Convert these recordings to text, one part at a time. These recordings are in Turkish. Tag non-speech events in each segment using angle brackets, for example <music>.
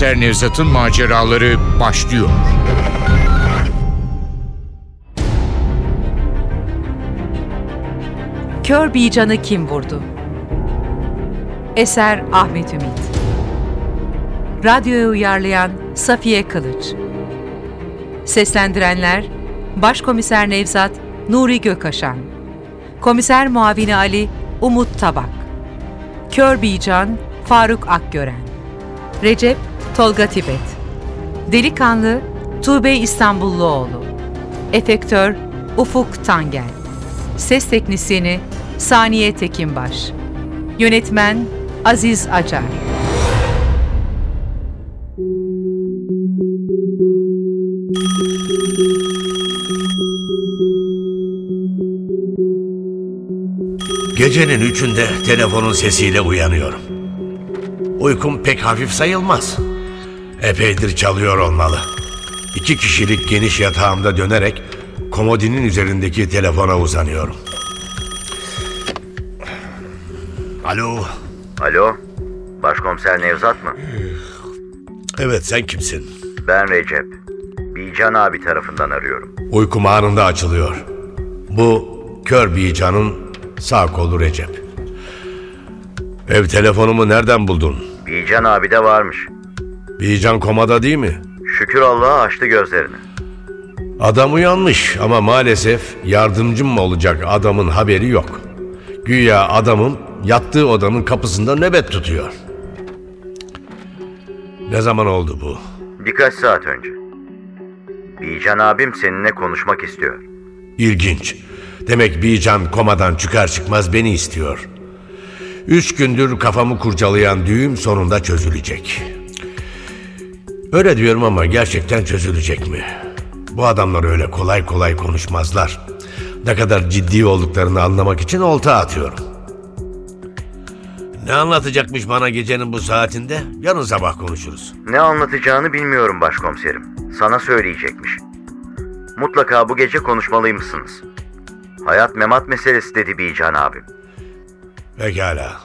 Başkomiser Nevzat'ın maceraları başlıyor. Kör bir canı kim vurdu? Eser Ahmet Ümit. Radyoya uyarlayan Safiye Kılıç. Seslendirenler Başkomiser Nevzat Nuri Gökaşan. Komiser Muavini Ali Umut Tabak. Kör bir can Faruk Akgören. Recep Tolga Tibet. Delikanlı Tuğbe İstanbulluoğlu. Efektör Ufuk Tangel. Ses Teknisyeni Saniye Tekinbaş. Yönetmen Aziz Acar. Gecenin üçünde telefonun sesiyle uyanıyorum. Uykum pek hafif sayılmaz. Epeydir çalıyor olmalı. İki kişilik geniş yatağımda dönerek komodinin üzerindeki telefona uzanıyorum. Alo. Alo, Başkomiser Nevzat mı? Evet sen kimsin? Ben Recep. Bican abi tarafından arıyorum. Uykum anında açılıyor. Bu kör bir canın sağ kolu Recep. Ev telefonumu nereden buldun? Bican abi de varmış. Bican komada değil mi? Şükür Allah'a açtı gözlerini. Adam uyanmış ama maalesef yardımcım mı olacak adamın haberi yok. Güya adamın yattığı odanın kapısında nöbet tutuyor. Ne zaman oldu bu? Birkaç saat önce. Bican abim seninle konuşmak istiyor. İlginç. Demek Bican komadan çıkar çıkmaz beni istiyor. Üç gündür kafamı kurcalayan düğüm sonunda çözülecek. Öyle diyorum ama gerçekten çözülecek mi? Bu adamlar öyle kolay kolay konuşmazlar. Ne kadar ciddi olduklarını anlamak için olta atıyorum. Ne anlatacakmış bana gecenin bu saatinde? Yarın sabah konuşuruz. Ne anlatacağını bilmiyorum başkomiserim. Sana söyleyecekmiş. Mutlaka bu gece konuşmalıymışsınız. Hayat memat meselesi dedi Bican abim. Pekala.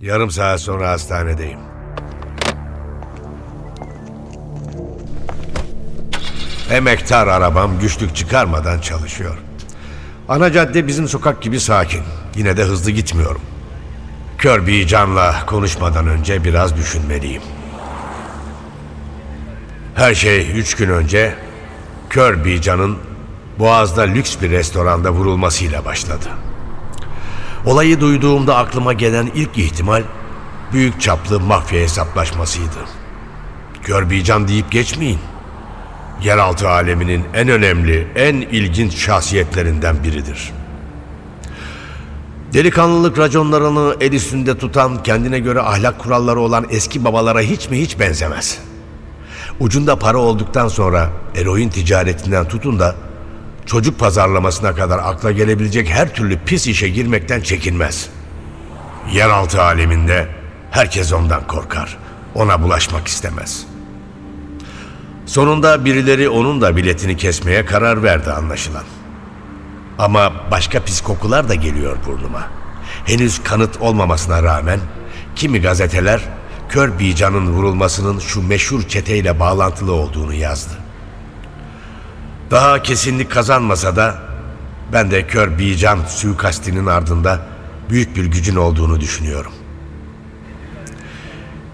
Yarım saat sonra hastanedeyim. Emektar arabam güçlük çıkarmadan çalışıyor. Ana cadde bizim sokak gibi sakin. Yine de hızlı gitmiyorum. Kör bir canla konuşmadan önce biraz düşünmeliyim. Her şey üç gün önce Kör bir canın Boğaz'da lüks bir restoranda vurulmasıyla başladı. Olayı duyduğumda aklıma gelen ilk ihtimal büyük çaplı mafya hesaplaşmasıydı. Körbeycan deyip geçmeyin. Yeraltı aleminin en önemli, en ilginç şahsiyetlerinden biridir. Delikanlılık raconlarını el üstünde tutan, kendine göre ahlak kuralları olan eski babalara hiç mi hiç benzemez. Ucunda para olduktan sonra eroin ticaretinden tutun da çocuk pazarlamasına kadar akla gelebilecek her türlü pis işe girmekten çekinmez. Yeraltı aleminde herkes ondan korkar. Ona bulaşmak istemez. Sonunda birileri onun da biletini kesmeye karar verdi anlaşılan. Ama başka pis kokular da geliyor burnuma. Henüz kanıt olmamasına rağmen kimi gazeteler Kör Bican'ın vurulmasının şu meşhur çeteyle bağlantılı olduğunu yazdı. Daha kesinlik kazanmasa da ben de Kör Bican suikastinin ardında büyük bir gücün olduğunu düşünüyorum.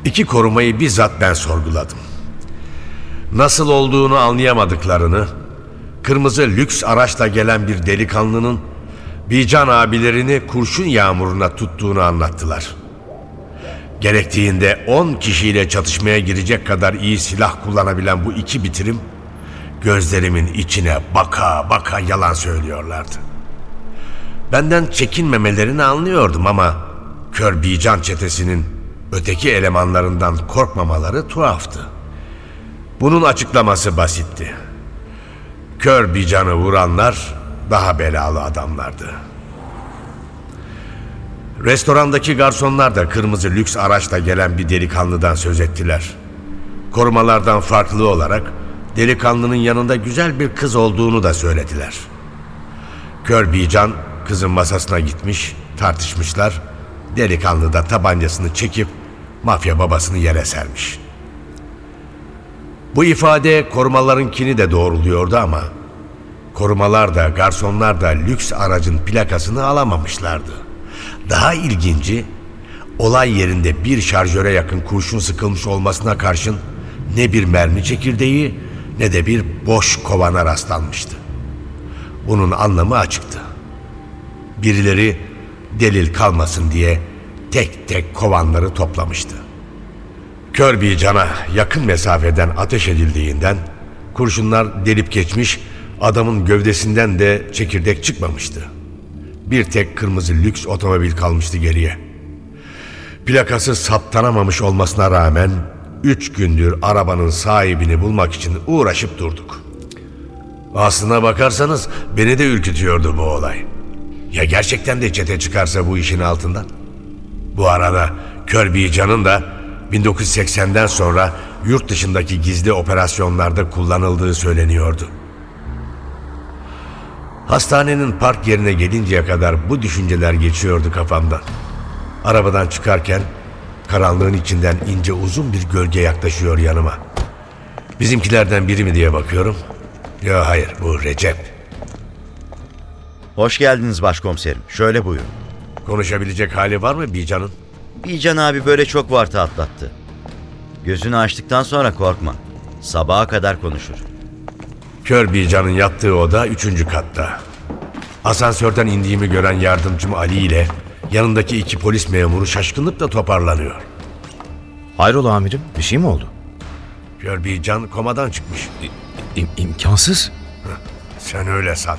İki korumayı bizzat ben sorguladım. Nasıl olduğunu anlayamadıklarını, kırmızı lüks araçla gelen bir delikanlının Bican abilerini kurşun yağmuruna tuttuğunu anlattılar. Gerektiğinde 10 kişiyle çatışmaya girecek kadar iyi silah kullanabilen bu iki bitirim gözlerimin içine baka baka yalan söylüyorlardı. Benden çekinmemelerini anlıyordum ama Kör Bican çetesinin öteki elemanlarından korkmamaları tuhaftı. Bunun açıklaması basitti. Kör Bican'ı vuranlar daha belalı adamlardı. Restorandaki garsonlar da kırmızı lüks araçla gelen bir delikanlıdan söz ettiler. Korumalardan farklı olarak delikanlının yanında güzel bir kız olduğunu da söylediler. Kör Bican kızın masasına gitmiş, tartışmışlar. Delikanlı da tabancasını çekip mafya babasını yere sermiş. Bu ifade korumalarınkini de doğruluyordu ama korumalar da garsonlar da lüks aracın plakasını alamamışlardı. Daha ilginci olay yerinde bir şarjöre yakın kurşun sıkılmış olmasına karşın ne bir mermi çekirdeği ne de bir boş kovana rastlanmıştı. Bunun anlamı açıktı. Birileri delil kalmasın diye tek tek kovanları toplamıştı. Kör bir cana yakın mesafeden ateş edildiğinden kurşunlar delip geçmiş, adamın gövdesinden de çekirdek çıkmamıştı. Bir tek kırmızı lüks otomobil kalmıştı geriye. Plakası saptanamamış olmasına rağmen üç gündür arabanın sahibini bulmak için uğraşıp durduk. Aslına bakarsanız beni de ürkütüyordu bu olay. Ya gerçekten de çete çıkarsa bu işin altından? Bu arada Kirby Can'ın da 1980'den sonra yurt dışındaki gizli operasyonlarda kullanıldığı söyleniyordu. Hastanenin park yerine gelinceye kadar bu düşünceler geçiyordu kafamdan. Arabadan çıkarken karanlığın içinden ince uzun bir gölge yaklaşıyor yanıma. Bizimkilerden biri mi diye bakıyorum. Ya hayır bu Recep. Hoş geldiniz başkomiserim. Şöyle buyurun. Konuşabilecek hali var mı Bican'ın? Bican abi böyle çok vartı atlattı. Gözünü açtıktan sonra korkma. Sabaha kadar konuşur. Kör bir canın yattığı oda üçüncü katta. Asansörden indiğimi gören yardımcım Ali ile yanındaki iki polis memuru şaşkınlıkla toparlanıyor. Hayrola amirim? Bir şey mi oldu? Kör bir can komadan çıkmış. İm- imkansız. Sen öyle san.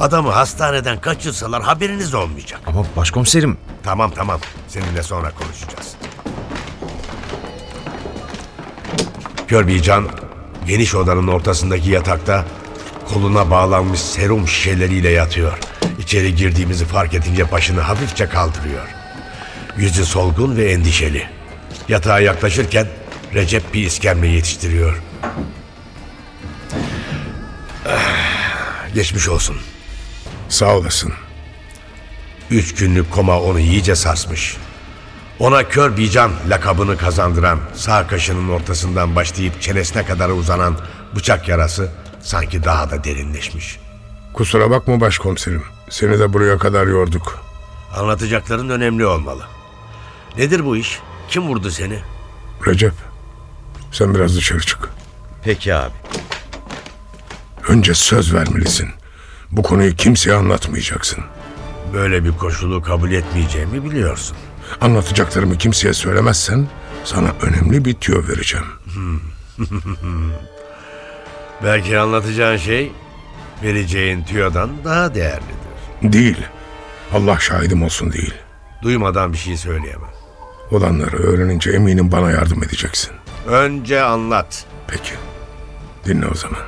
Adamı hastaneden kaçırsalar haberiniz olmayacak. Ama başkomiserim Tamam tamam seninle sonra konuşacağız. Kör bir can geniş odanın ortasındaki yatakta koluna bağlanmış serum şişeleriyle yatıyor. İçeri girdiğimizi fark edince başını hafifçe kaldırıyor. Yüzü solgun ve endişeli. Yatağa yaklaşırken Recep bir iskemle yetiştiriyor. Ah, Geçmiş olsun. Sağ olasın. Üç günlük koma onu iyice sarsmış. Ona kör bican lakabını kazandıran sağ kaşının ortasından başlayıp çenesine kadar uzanan bıçak yarası sanki daha da derinleşmiş. Kusura bakma başkomiserim. Seni de buraya kadar yorduk. Anlatacakların önemli olmalı. Nedir bu iş? Kim vurdu seni? Recep, sen biraz dışarı çık. Peki abi. Önce söz vermelisin. Bu konuyu kimseye anlatmayacaksın. Böyle bir koşulu kabul etmeyeceğimi biliyorsun. Anlatacaklarımı kimseye söylemezsen sana önemli bir tüyo vereceğim. <laughs> Belki anlatacağın şey vereceğin tüyodan daha değerlidir. Değil. Allah şahidim olsun değil. Duymadan bir şey söyleyemem. Olanları öğrenince eminim bana yardım edeceksin. Önce anlat. Peki. Dinle o zaman.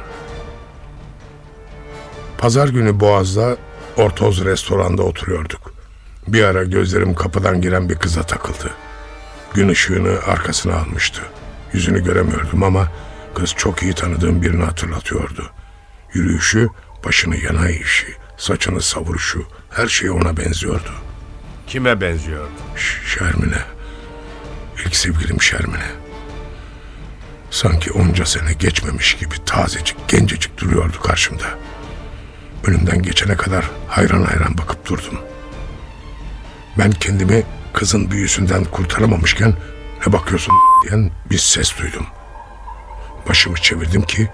Pazar günü Boğaz'da Ortoz restoranda oturuyorduk. Bir ara gözlerim kapıdan giren bir kıza takıldı. Gün ışığını arkasına almıştı. Yüzünü göremiyordum ama kız çok iyi tanıdığım birini hatırlatıyordu. Yürüyüşü, başını yana eğişi, saçını savuruşu, her şey ona benziyordu. Kime benziyordu? Ş- Şermin'e. İlk sevgilim Şermin'e. Sanki onca sene geçmemiş gibi tazecik, gencecik duruyordu karşımda. Önümden geçene kadar hayran hayran bakıp durdum. Ben kendimi kızın büyüsünden kurtaramamışken ne bakıyorsun <laughs> diyen bir ses duydum. Başımı çevirdim ki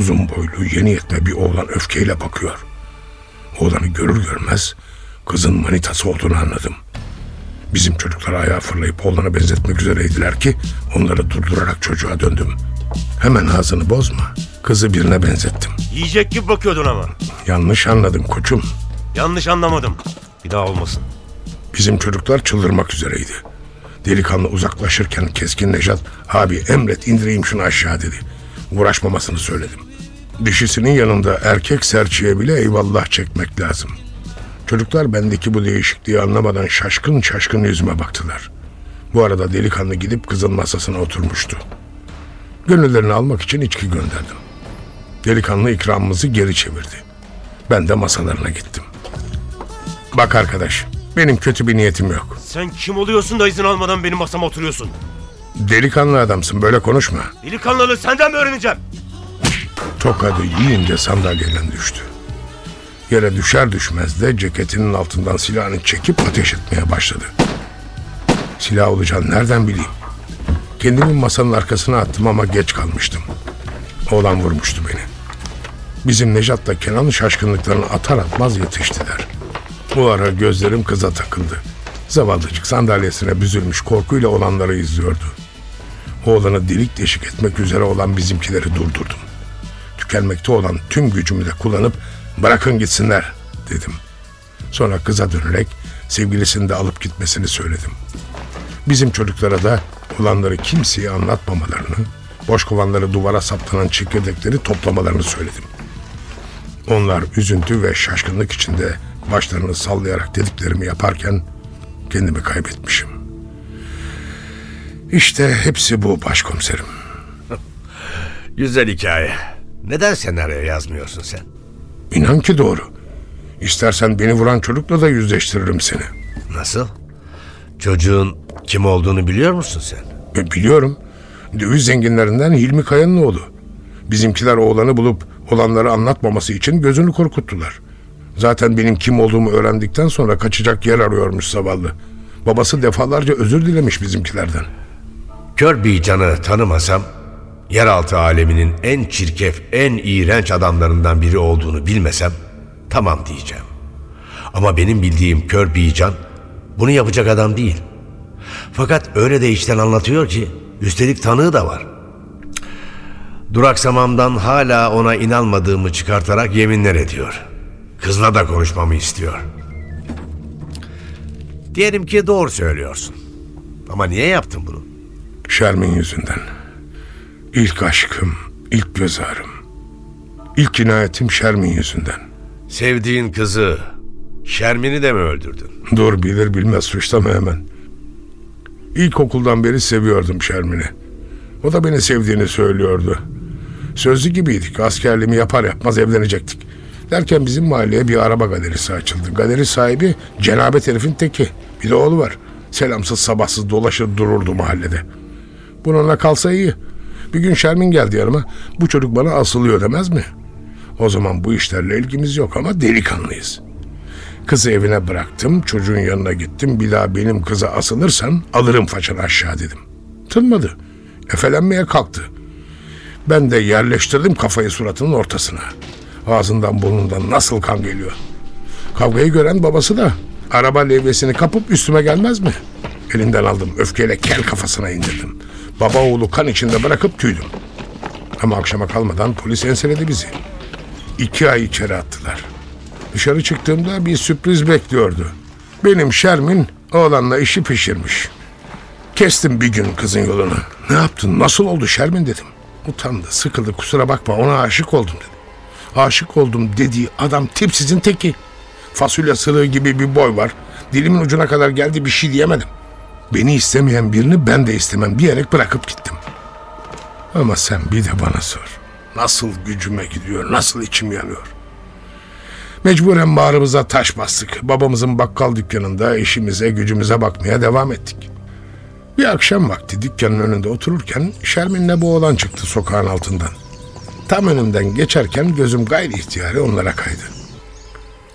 uzun boylu yeni yetme bir oğlan öfkeyle bakıyor. Oğlanı görür görmez kızın manitası olduğunu anladım. Bizim çocuklar ayağa fırlayıp oğlana benzetmek üzereydiler ki onları durdurarak çocuğa döndüm. Hemen ağzını bozma. Kızı birine benzettim. Yiyecek gibi bakıyordun ama. Yanlış anladın koçum. Yanlış anlamadım. Bir daha olmasın. Bizim çocuklar çıldırmak üzereydi. Delikanlı uzaklaşırken keskin Nejat abi emret indireyim şunu aşağı dedi. Uğraşmamasını söyledim. Dişisinin yanında erkek serçeye bile eyvallah çekmek lazım. Çocuklar bendeki bu değişikliği anlamadan şaşkın şaşkın yüzüme baktılar. Bu arada delikanlı gidip kızın masasına oturmuştu. Gönüllerini almak için içki gönderdim. Delikanlı ikramımızı geri çevirdi. Ben de masalarına gittim. Bak arkadaş, benim kötü bir niyetim yok. Sen kim oluyorsun da izin almadan benim masama oturuyorsun? Delikanlı adamsın böyle konuşma. Delikanlılığı senden mi öğreneceğim? Tokadı yiyince sandalyeden düştü. Yere düşer düşmez de ceketinin altından silahını çekip ateş etmeye başladı. Silah olacağını nereden bileyim? Kendimi masanın arkasına attım ama geç kalmıştım. Oğlan vurmuştu beni. Bizim Nejat'la Kenan'ın şaşkınlıklarını atar atmaz yetiştiler. Bu ara gözlerim kıza takıldı. Zavallıcık sandalyesine büzülmüş korkuyla olanları izliyordu. Oğlanı delik deşik etmek üzere olan bizimkileri durdurdum. Tükenmekte olan tüm gücümü de kullanıp bırakın gitsinler dedim. Sonra kıza dönerek sevgilisini de alıp gitmesini söyledim. Bizim çocuklara da olanları kimseye anlatmamalarını, boş kovanları duvara saplanan çekirdekleri toplamalarını söyledim. Onlar üzüntü ve şaşkınlık içinde başlarını sallayarak dediklerimi yaparken kendimi kaybetmişim. İşte hepsi bu başkomiserim. <laughs> Güzel hikaye. Neden senaryo yazmıyorsun sen? İnan ki doğru. İstersen beni vuran çocukla da yüzleştiririm seni. Nasıl? Çocuğun kim olduğunu biliyor musun sen? E, biliyorum. Döviz zenginlerinden Hilmi Kaya'nın oğlu. Bizimkiler oğlanı bulup olanları anlatmaması için gözünü korkuttular. Zaten benim kim olduğumu öğrendikten sonra kaçacak yer arıyormuş zavallı. Babası defalarca özür dilemiş bizimkilerden. Kör bir canı tanımasam, yeraltı aleminin en çirkef, en iğrenç adamlarından biri olduğunu bilmesem, tamam diyeceğim. Ama benim bildiğim kör bir can, bunu yapacak adam değil. Fakat öyle de içten anlatıyor ki, üstelik tanığı da var. Duraksamamdan hala ona inanmadığımı çıkartarak yeminler ediyor. Kızla da konuşmamı istiyor. Diyelim ki doğru söylüyorsun. Ama niye yaptın bunu? Şermin yüzünden. İlk aşkım, ilk göz ağrım. İlk cinayetim Şermin yüzünden. Sevdiğin kızı Şermin'i de mi öldürdün? Dur bilir bilmez suçlama hemen. İlkokuldan beri seviyordum Şermin'i. O da beni sevdiğini söylüyordu. Sözlü gibiydik. Askerliğimi yapar yapmaz evlenecektik. Derken bizim mahalleye bir araba galerisi açıldı. Galeri sahibi cenabet herifin teki. Bir de oğlu var. Selamsız sabahsız dolaşır dururdu mahallede. Bununla kalsa iyi. Bir gün Şermin geldi yanıma. Bu çocuk bana asılıyor demez mi? O zaman bu işlerle ilgimiz yok ama delikanlıyız. Kızı evine bıraktım, çocuğun yanına gittim. Bir daha benim kıza asılırsan alırım façanı aşağı dedim. Tınmadı. Efelenmeye kalktı. Ben de yerleştirdim kafayı suratının ortasına. Ağzından burnundan nasıl kan geliyor. Kavgayı gören babası da araba levyesini kapıp üstüme gelmez mi? Elinden aldım öfkeyle kel kafasına indirdim. Baba oğlu kan içinde bırakıp tüydüm. Ama akşama kalmadan polis enseledi bizi. İki ay içeri attılar. Dışarı çıktığımda bir sürpriz bekliyordu. Benim Şermin oğlanla işi pişirmiş. Kestim bir gün kızın yolunu. Ne yaptın? Nasıl oldu Şermin dedim. Utandı, sıkıldı, kusura bakma ona aşık oldum dedi. Aşık oldum dediği adam tipsizin teki. Fasulye sırığı gibi bir boy var. Dilimin ucuna kadar geldi bir şey diyemedim. Beni istemeyen birini ben de istemem diyerek bırakıp gittim. Ama sen bir de bana sor. Nasıl gücüme gidiyor, nasıl içim yanıyor. Mecburen bağrımıza taş bastık. Babamızın bakkal dükkanında işimize gücümüze bakmaya devam ettik. Bir akşam vakti dükkanın önünde otururken Şermin'le bu oğlan çıktı sokağın altından. Tam önümden geçerken gözüm gayri ihtiyari onlara kaydı.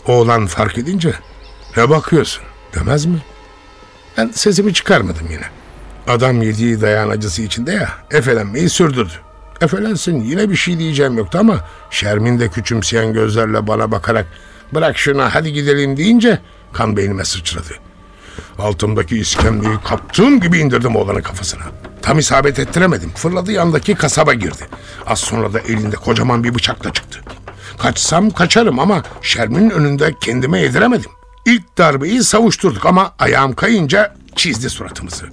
Oğlan fark edince ne bakıyorsun demez mi? Ben sesimi çıkarmadım yine. Adam yediği dayan acısı içinde ya efelenmeyi sürdürdü. Efelensin yine bir şey diyeceğim yoktu ama Şermin de küçümseyen gözlerle bana bakarak bırak şuna hadi gidelim deyince kan beynime sıçradı. Altımdaki iskemleyi kaptığım gibi indirdim oğlanın kafasına. Tam isabet ettiremedim. Fırladı yandaki kasaba girdi. Az sonra da elinde kocaman bir bıçakla çıktı. Kaçsam kaçarım ama Şermin'in önünde kendime yediremedim. İlk darbeyi savuşturduk ama ayağım kayınca çizdi suratımızı.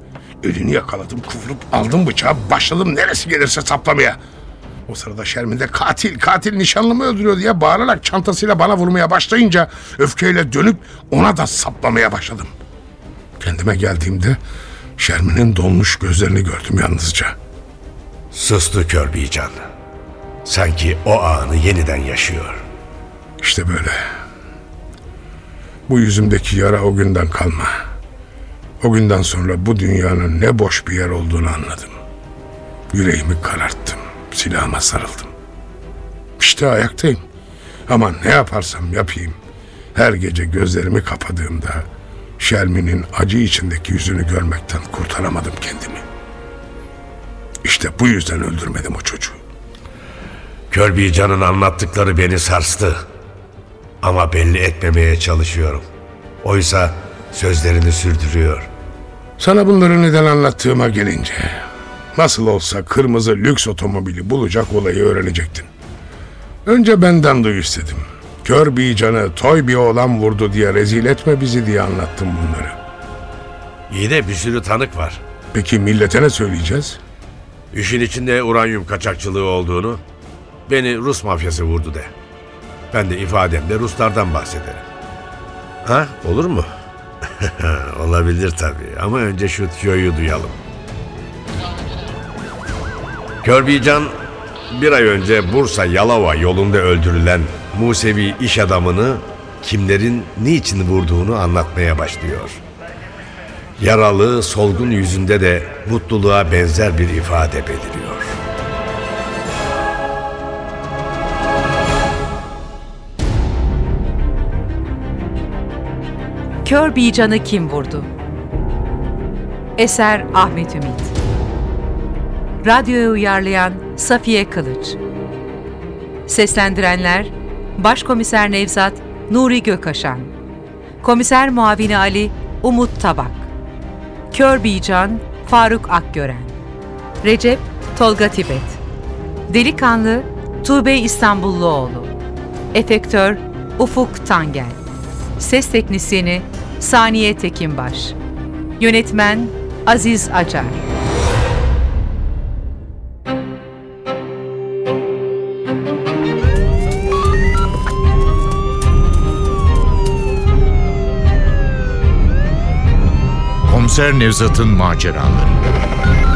Elini yakaladım, kıvırıp aldım bıçağı, başladım neresi gelirse saplamaya. O sırada Şermin de katil, katil nişanlımı öldürüyor diye bağırarak çantasıyla bana vurmaya başlayınca öfkeyle dönüp ona da saplamaya başladım. Kendime geldiğimde Şermin'in donmuş gözlerini gördüm yalnızca. Sustu kör bir can. Sanki o anı yeniden yaşıyor. İşte böyle. Bu yüzümdeki yara o günden kalma. O günden sonra bu dünyanın ne boş bir yer olduğunu anladım. Yüreğimi kararttım, silahıma sarıldım. İşte ayaktayım. Ama ne yaparsam yapayım, her gece gözlerimi kapadığımda Şermin'in acı içindeki yüzünü görmekten kurtaramadım kendimi. İşte bu yüzden öldürmedim o çocuğu. Körbeycan'ın anlattıkları beni sarstı. Ama belli etmemeye çalışıyorum. Oysa sözlerini sürdürüyor. Sana bunları neden anlattığıma gelince, nasıl olsa kırmızı lüks otomobili bulacak olayı öğrenecektin. Önce benden duy istedim. Kör bir canı toy bir oğlan vurdu diye rezil etme bizi diye anlattım bunları. İyi de bir sürü tanık var. Peki millete ne söyleyeceğiz? İşin içinde uranyum kaçakçılığı olduğunu, beni Rus mafyası vurdu de. Ben de ifademde Ruslardan bahsederim. Ha, olur mu? <laughs> Olabilir tabii ama önce şu tüyoyu duyalım. Körbeycan bir ay önce Bursa Yalova yolunda öldürülen Musevi iş adamını kimlerin niçin vurduğunu anlatmaya başlıyor. Yaralı, solgun yüzünde de mutluluğa benzer bir ifade beliriyor. Kör bir canı kim vurdu? Eser Ahmet Ümit Radyoya uyarlayan Safiye Kılıç Seslendirenler Başkomiser Nevzat Nuri Gökaşan. Komiser Muavini Ali Umut Tabak. Kör bir can Faruk Akgören. Recep Tolga Tibet. Delikanlı Tuğbe İstanbulluoğlu. Efektör Ufuk Tangel. Ses Teknisyeni Saniye Tekinbaş. Yönetmen Aziz Acar Komiser Nevzat'ın maceraları.